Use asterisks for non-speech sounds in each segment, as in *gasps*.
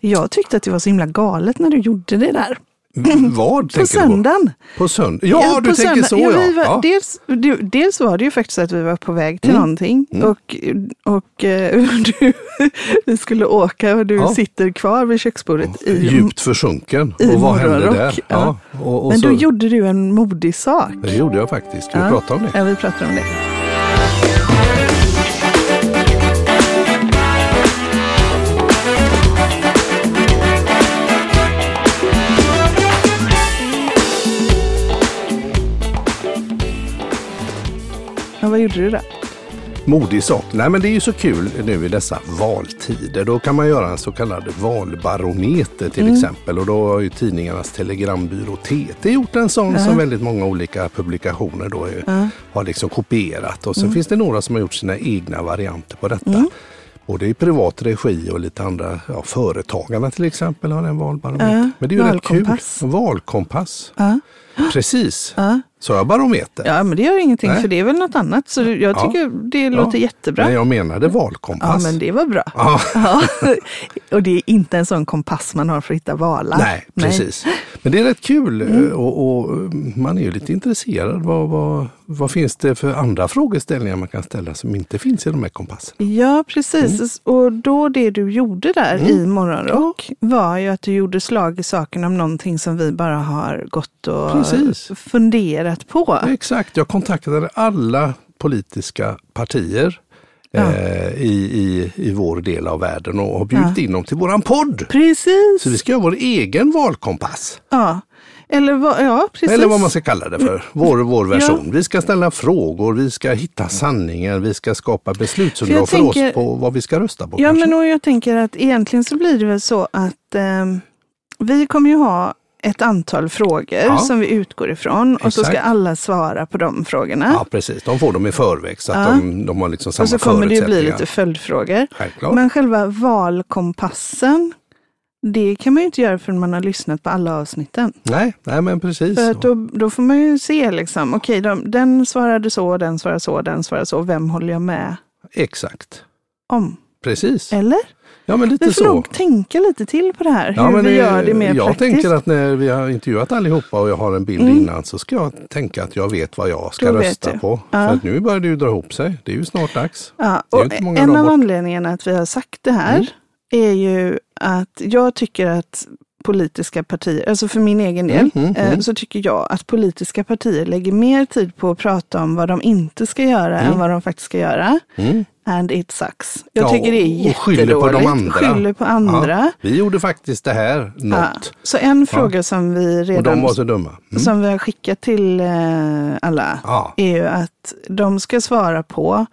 Jag tyckte att det var så himla galet när du gjorde det där. Vad På söndagen. du på? På söndag? Ja, du på tänker söndag. så ja. ja. Var, ja. Dels, du, dels var det ju faktiskt att vi var på väg till Mm. någonting och, och eh, *laughs* du, vi skulle åka och du Ja. sitter kvar vid köksbordet i Djupt försjunken. i och vad hände där? ja. Och, och Men så, då gjorde du en modig sak. Det gjorde jag faktiskt. Ska vi Ja. prata om det? Ja, vi pratar om det. Gjorde du där? Modig sak. Nej men det är ju så kul nu i dessa valtider. Då kan man göra en så kallad valbarometer till Mm. exempel. Och då har ju tidningarnas telegrambyrå TT gjort en sån som väldigt många olika publikationer då är, har liksom kopierat. Och sen Mm. finns det några som har gjort sina egna varianter på detta. Både i privat regi och lite andra, ja, Företagarna till exempel har en valbarometer. Ja, Men det är ju rätt kul. valkompass. Valkompass. Ja. Precis. Ja. Så jag barometer. ja, men det gör ingenting Nej. för det är väl något annat. Så jag Ja. tycker det låter jättebra. Men jag menade Ja, valkompass. men det var bra. Ja. Ja. *laughs* Och det är inte en sån kompass man har för att hitta valar. Nej, precis. Men det är rätt kul Mm. eh, och, och man är ju lite intresserad. Vad, vad, vad finns det för andra frågeställningar man kan ställa som inte finns i de här kompasserna? Ja, precis. Mm. Och då det du gjorde där i Morgonrock var ju att du gjorde slag i saken om någonting som vi bara har gått och Precis. funderat på. Exakt, jag kontaktade alla politiska partier Ja. eh, i, i, i vår del av världen och har bjudit in dem till våran podd. Precis. Så vi ska göra vår egen valkompass. Ja. Eller vad, ja, precis. Eller vad man ska kalla det för. Vår, vår version. Vi ska ställa frågor, vi ska hitta sanningen, vi ska skapa beslutsunderlag för, tänker- oss på vad vi ska rösta på. Ja, kanske. men och jag tänker att egentligen så blir det väl så att ehm, vi kommer ju ha ett antal frågor Ja. som vi utgår ifrån och så ska Exakt. alla svara på de frågorna. Ja, precis. De får dem i förväg så att Ja. de, de har liksom samma och så kommer det ju bli förutsättningar. lite följdfrågor. Självklart. Men själva valkompassen, det kan man ju inte göra förrän man har lyssnat på alla avsnitten. Nej, nej, men precis. För då, då får man ju se liksom, okej, de, den svarade så, den svarade så, den svarade så, vem håller jag med Exakt. om? Precis. Eller? Ja, men lite Vi får så. nog tänka lite till på det här, Ja, hur men vi gör det mer jag praktiskt. tänker att när vi har intervjuat allihopa och jag har en bild Mm. innan så ska jag tänka att jag vet vad jag ska rösta du. på. Ja. För att nu börjar det ju dra ihop sig. Det är ju snart dags. Ja, och en av anledningarna att vi har sagt det här Mm. är ju att jag tycker att politiska partier, alltså för min egen del, Mm, mm, eh, mm. så tycker jag att politiska partier lägger mer tid på att prata om vad de inte ska göra Mm. än vad de faktiskt ska göra. Mm. And it sucks. Jag Ja, tycker det är och skyller jättedåligt. på de andra. Skyller på andra. Ja, vi gjorde faktiskt det här, Ja. något. Så en fråga som vi redan. Mm. som vi har skickat till eh, alla Ja. är ju att de ska svara på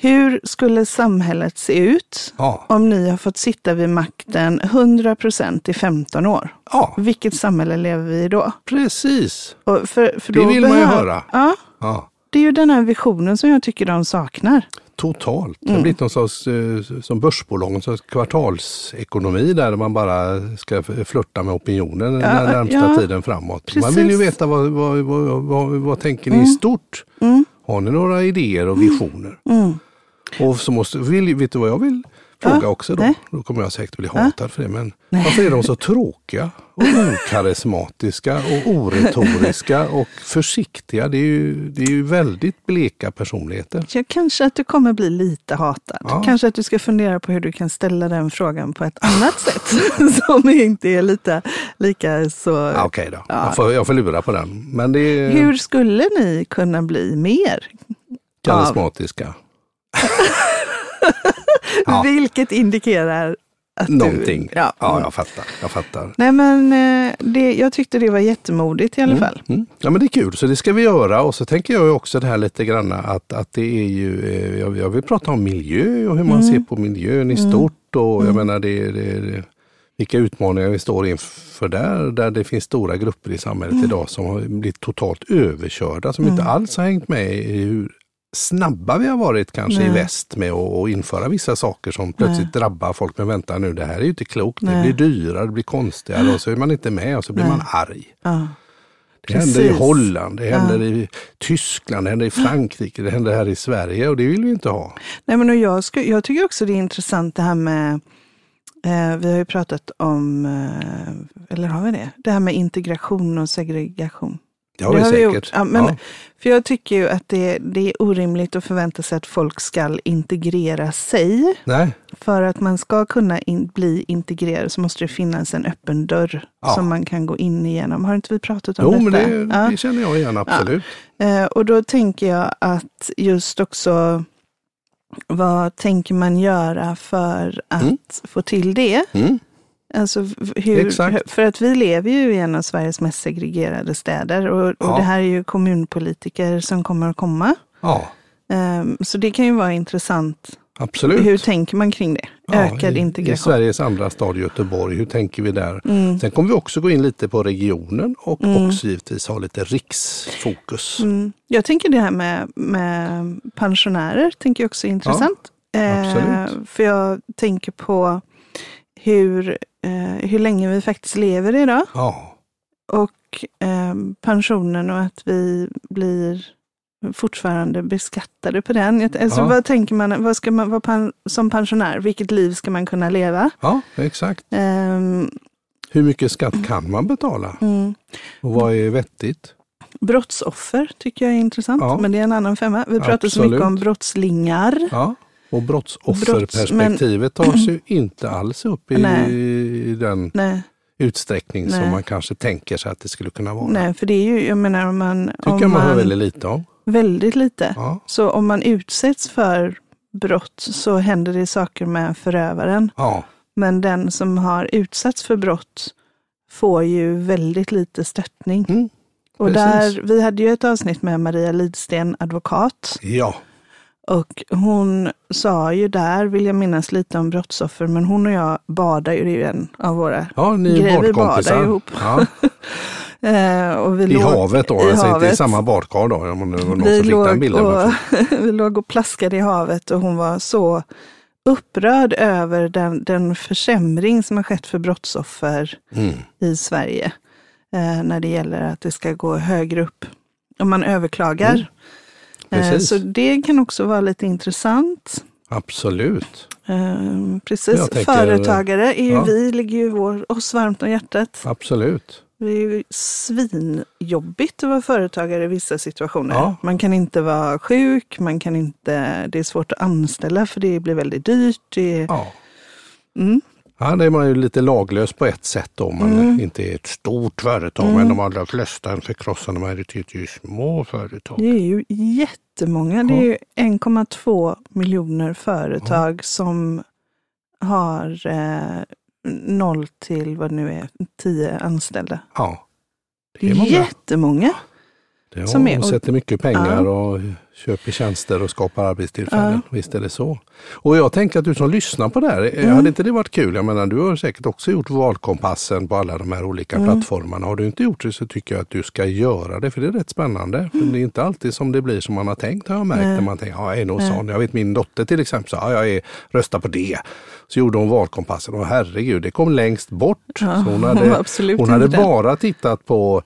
hur skulle samhället se ut Ja. om ni har fått sitta vid makten 100% i 15 år? ja, Vilket samhälle lever vi i då? precis. För, för Det då vill man ju höra. Ja, Ja. det är ju den här visionen som jag tycker de saknar. Totalt. Det Mm. har blivit någon sorts, eh, som börsbolag, en sorts kvartalsekonomi där man bara ska f- flirta med opinionen den närmsta tiden framåt. Man precis. vill ju veta vad, vad, vad, vad, vad tänker ni i stort? Mm. Har ni några idéer och visioner? Mm. Och så måste, vill, vet du vad jag vill fråga Ja, också då? nej. Då kommer jag säkert bli hatad för det. Men varför är de så tråkiga och okarismatiska och *laughs* oretoriska och försiktiga? Det är ju, det är ju väldigt bleka personligheter. Ja, kanske att du kommer bli lite hatad. Ja. Kanske att du ska fundera på hur du kan ställa den frågan på ett annat sätt. *laughs* som inte är lite, lika så... Ja, Okej då, Ja. jag, får, jag får lura på den. Men det Hur skulle ni kunna bli mer? karismatiska. *laughs* Ja. Vilket indikerar att Någonting. du... Ja. ja, jag fattar. Jag fattar. Nej men eh, det, jag tyckte det var jättemodigt i alla fall. Mm. Ja men det är kul, så det ska vi göra. Och så tänker jag också det här lite grann att, att det är ju, eh, jag, jag vill prata om miljö och hur man Mm. ser på miljön i stort. Och jag menar det, det, det, vilka utmaningar vi står inför där, där det finns stora grupper i samhället Mm. idag som har blivit totalt överkörda, som inte alls har hängt med i hur snabba vi har varit kanske i Nej. väst med att införa vissa saker som plötsligt drabbar folk. Men vänta nu, det här är ju inte klokt. Det Nej. blir dyrare, det blir konstigare och så är man inte med och så blir Nej. man arg. Ja. Det händer i Precis. Holland, det händer Ja. i Tyskland, det händer i Frankrike, det händer här i Sverige och det vill vi inte ha. Nej, men och jag, sku, jag tycker också det är intressant det här med Eh, vi har ju pratat om, eh, eller har vi det? Det här med integration och segregation. Det har vi säkert. gjort. Ja, men, ja. För jag tycker ju att det, det, är orimligt att förvänta sig att folk ska integrera sig. Nej. För att man ska kunna in, bli integrerad så måste det finnas en öppen dörr ja. som man kan gå in igenom. Har inte vi pratat om jo, detta? Jo, men det, det, känner jag igen, absolut. Eh, och då tänker jag att just också vad tänker man göra för att mm. få till det? Mm. Alltså hur, för att vi lever ju i en av Sveriges mest segregerade städer och, och ja. det här är ju kommunpolitiker som kommer att komma. Ja. Um, så det kan ju vara intressant. Absolut. Hur tänker man kring det? Ökad i, integration. I Sveriges andra stad Göteborg, hur tänker vi där? Mm. Sen kommer vi också gå in lite på regionen och mm. också givetvis ha lite riksfokus. Mm. Jag tänker det här med, med pensionärer, tänker jag också är intressant. Ja, absolut. Eh, för jag tänker på hur eh, hur länge vi faktiskt lever idag. Ja. Och eh, pensionen och att vi blir fortfarande beskattade på den. Alltså, ja. Vad tänker man, vad ska man vara som pensionär? Vilket liv ska man kunna leva? Ja, exakt. Um, Hur mycket skatt kan man betala? Mm. Och vad är vettigt? Brottsoffer tycker jag är intressant, ja. men det är en annan femma. Vi pratar Absolut. så mycket om brottslingar. Ja. Och brottsofferperspektivet Brotts, tas ju inte alls upp i, i den Nej. utsträckning Nej. som man kanske tänker sig att det skulle kunna vara. Nej, för det är ju, jag menar om man... tycker om man hör väldigt lite om. Väldigt lite. Ja. Så om man utsätts för brott så händer det saker med förövaren. Ja. Men den som har utsatts för brott får ju väldigt lite stöttning. Mm, och där, vi hade ju ett avsnitt med Maria Lidsten, advokat. Ja. Och hon sa ju där, vill jag minnas lite om brottsoffer, men hon och jag badar ju, det är ju en av våra ja, ni grejer. Vi badar ihop. Ja. *laughs* eh, och vi I låg, havet då, i alltså havet. inte i samma badkar då? Om det var någon vi, som låg den bilden och, *laughs* vi låg och plaskade i havet och hon var så upprörd över den, den försämring som har skett för brottsoffer mm. i Sverige. Eh, när det gäller att det ska gå högre upp. Om man överklagar. Mm. Precis. Eh, så det kan också vara lite intressant. Absolut. Eh, precis. Tänker, Företagare är ju ja. vi, ligger ju vår, oss varmt om hjärtat. Absolut. Det är ju svinjobbigt att vara företagare i vissa situationer. Ja. Man kan inte vara sjuk, man kan inte, det är svårt att anställa för det blir väldigt dyrt. Det, ja. Mm. Ja, det är man ju lite laglös på ett sätt om man Mm. inte är ett stort företag. Men de allra flesta, en förkrossande majoritet, är ju små företag. Det är ju jättemånga. Det är ju 1,2 miljoner företag som har eh, noll till vad det nu är, 10 anställda. Ja. Det är, många. jättemånga. Ja, som är, och sätter mycket pengar ja. och köper tjänster och skapar arbetstillfällen. Ja. Visst är det så. Och jag tänker att du som lyssnar på det här, eh, mm. hade inte det varit kul? Jag menar, du har säkert också gjort valkompassen på alla de här olika mm. plattformarna. Har du inte gjort det så tycker jag att du ska göra det, för det är rätt spännande. Mm. För det är inte alltid som det blir som man har tänkt, har jag märkt. När man tänker, ja, jag är nog sån. Jag vet min dotter till exempel sa, ja, jag är, röstar på det. Så gjorde hon valkompassen och herregud, det kom längst bort. Ja, så hon hade, *laughs* hon hade bara tittat på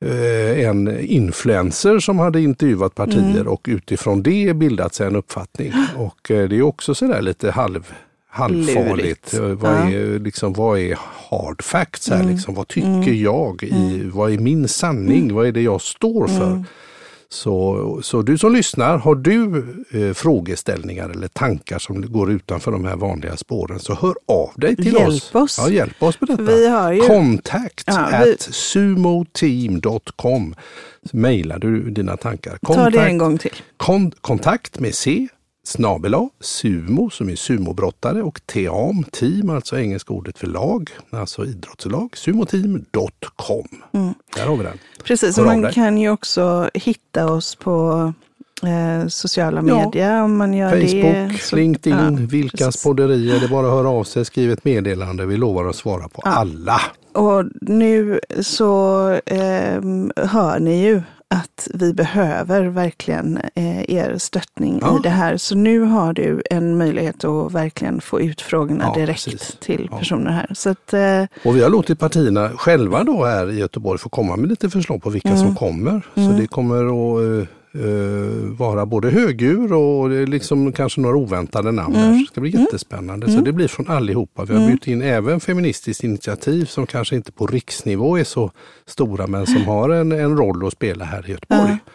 en influencer som hade intervjuat partier mm. och utifrån det bildat sig en uppfattning. *gasps* Och eh, det är också sådär lite halv, halvfarligt. Eh, vad, är, liksom, vad är hard facts här? Mm. Liksom? Vad tycker mm. jag? I, mm. vad är min sanning? Mm. Vad är det jag står för? Så, så du som lyssnar, har du eh, frågeställningar eller tankar som går utanför de här vanliga spåren så hör av dig till hjälp oss. oss. Ja, hjälp oss med detta. Vi har ju... Contact ja, at vi... sumoteam.com. Mailar du dina tankar. Kontakt, Ta det en gång till. Kon, kontakt med C snabela sumo som är sumobrottare och team, team alltså engelska ordet för lag, alltså idrottslag, sumoteam.com. Mm. Där har vi den. Precis, och man kan ju också hitta oss på eh, sociala medier ja. om man gör Facebook, det. Så, LinkedIn, ja, Vilkas precis. podderier. Det är bara att höra av sig, skriv ett meddelande. Vi lovar att svara på ja. alla. Och nu så eh, hör ni ju att vi behöver verkligen eh, er stöttning Ja. i det här. Så nu har du en möjlighet att verkligen få ut frågorna Ja, direkt precis. till Ja. personer här. Så att, eh, Och vi har låtit partierna själva då här i Göteborg få komma med lite förslag på vilka Mm. som kommer. Så Mm. det kommer att uh, vara både högur och liksom kanske några oväntade namn. Mm. Det ska bli mm. jättespännande. Mm. Så det blir från allihopa. Vi har mm. bjudit in även Feministiskt initiativ som kanske inte på riksnivå är så stora men som har en, en roll att spela här i Göteborg. Ja.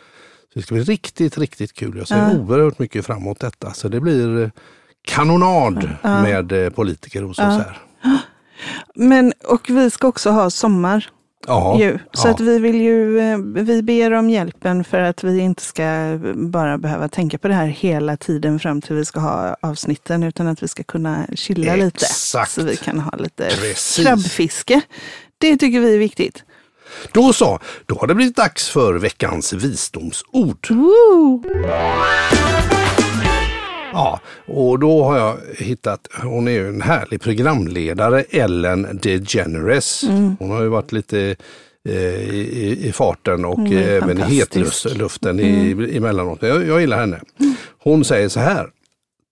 Så det ska bli riktigt, riktigt kul. Jag ser ja. oerhört mycket fram emot detta. Så det blir kanonad ja. med eh, politiker hos oss här. Men, och vi ska också ha sommar. Ju. Så ja. att vi vill ju, eh, vi ber om hjälpen för att vi inte ska bara behöva tänka på det här hela tiden fram till vi ska ha avsnitten, utan att vi ska kunna chilla Exakt. lite. Så vi kan ha lite Precis. krabbfiske. Det tycker vi är viktigt. Då så, då har det blivit dags för veckans visdomsord. Woo! Ja, och då har jag hittat, hon är ju en härlig programledare, Ellen DeGeneres. Mm. Hon har ju varit lite eh, i, i, farten och även i hetluften mm. emellanåt. Jag, jag gillar henne. Hon säger så här,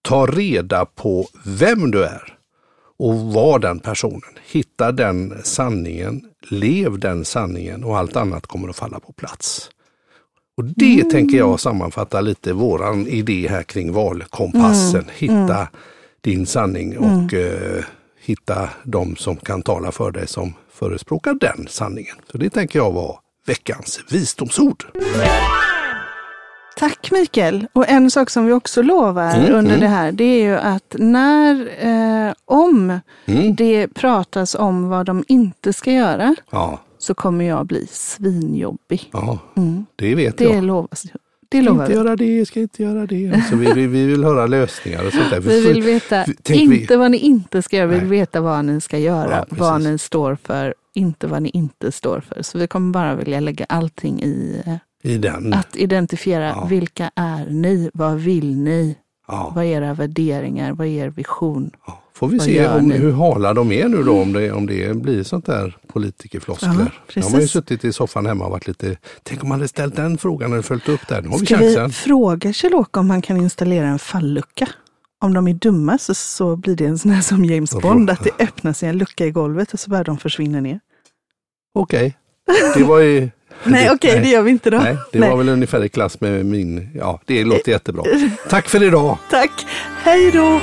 ta reda på vem du är och var den personen. Hitta den sanningen, lev den sanningen och allt annat kommer att falla på plats. Och det mm. tänker jag sammanfatta lite våran idé här kring valkompassen. Mm. Hitta mm. din sanning och uh, hitta de som kan tala för dig som förespråkar den sanningen. Så det tänker jag var veckans visdomsord. Tack Mikael! Och en sak som vi också lovar mm, under mm. det här, det är ju att när, eh, om mm. det pratas om vad de inte ska göra, ja så kommer jag bli svinjobbig. Ja, mm. det vet det jag. Lovas, det ska lovar inte göra det, ska inte göra det. Alltså, vi, vi, vi vill höra lösningar och sånt där. Vi vill veta, inte vi... vad ni inte ska göra, vi vill veta vad ni ska göra, ja, vad ni står för, inte vad ni inte står för. Så vi kommer bara vilja lägga allting i, I den. att identifiera ja. vilka är ni, vad vill ni, ja. vad är era värderingar, vad är er vision? Ja. Får vi se om, hur hala de är nu då, om det, om det blir sånt där politikerfloskler. Ja, har ju suttit i soffan hemma och varit lite, tänk om man hade ställt den frågan och följt upp. Nu har Ska vi chansen. vi fråga Kjell-Åke om han kan installera en fallucka? Om de är dumma så, så blir det en sån här som James Bond, att det öppnar sig en lucka i golvet och så börjar de försvinna ner. Okej, okay. det var ju *laughs* Nej, okej, okay, det gör vi inte då. Nej, det nej. var väl ungefär i klass med min, ja, det låter jättebra. *laughs* Tack för idag! Tack, hej då!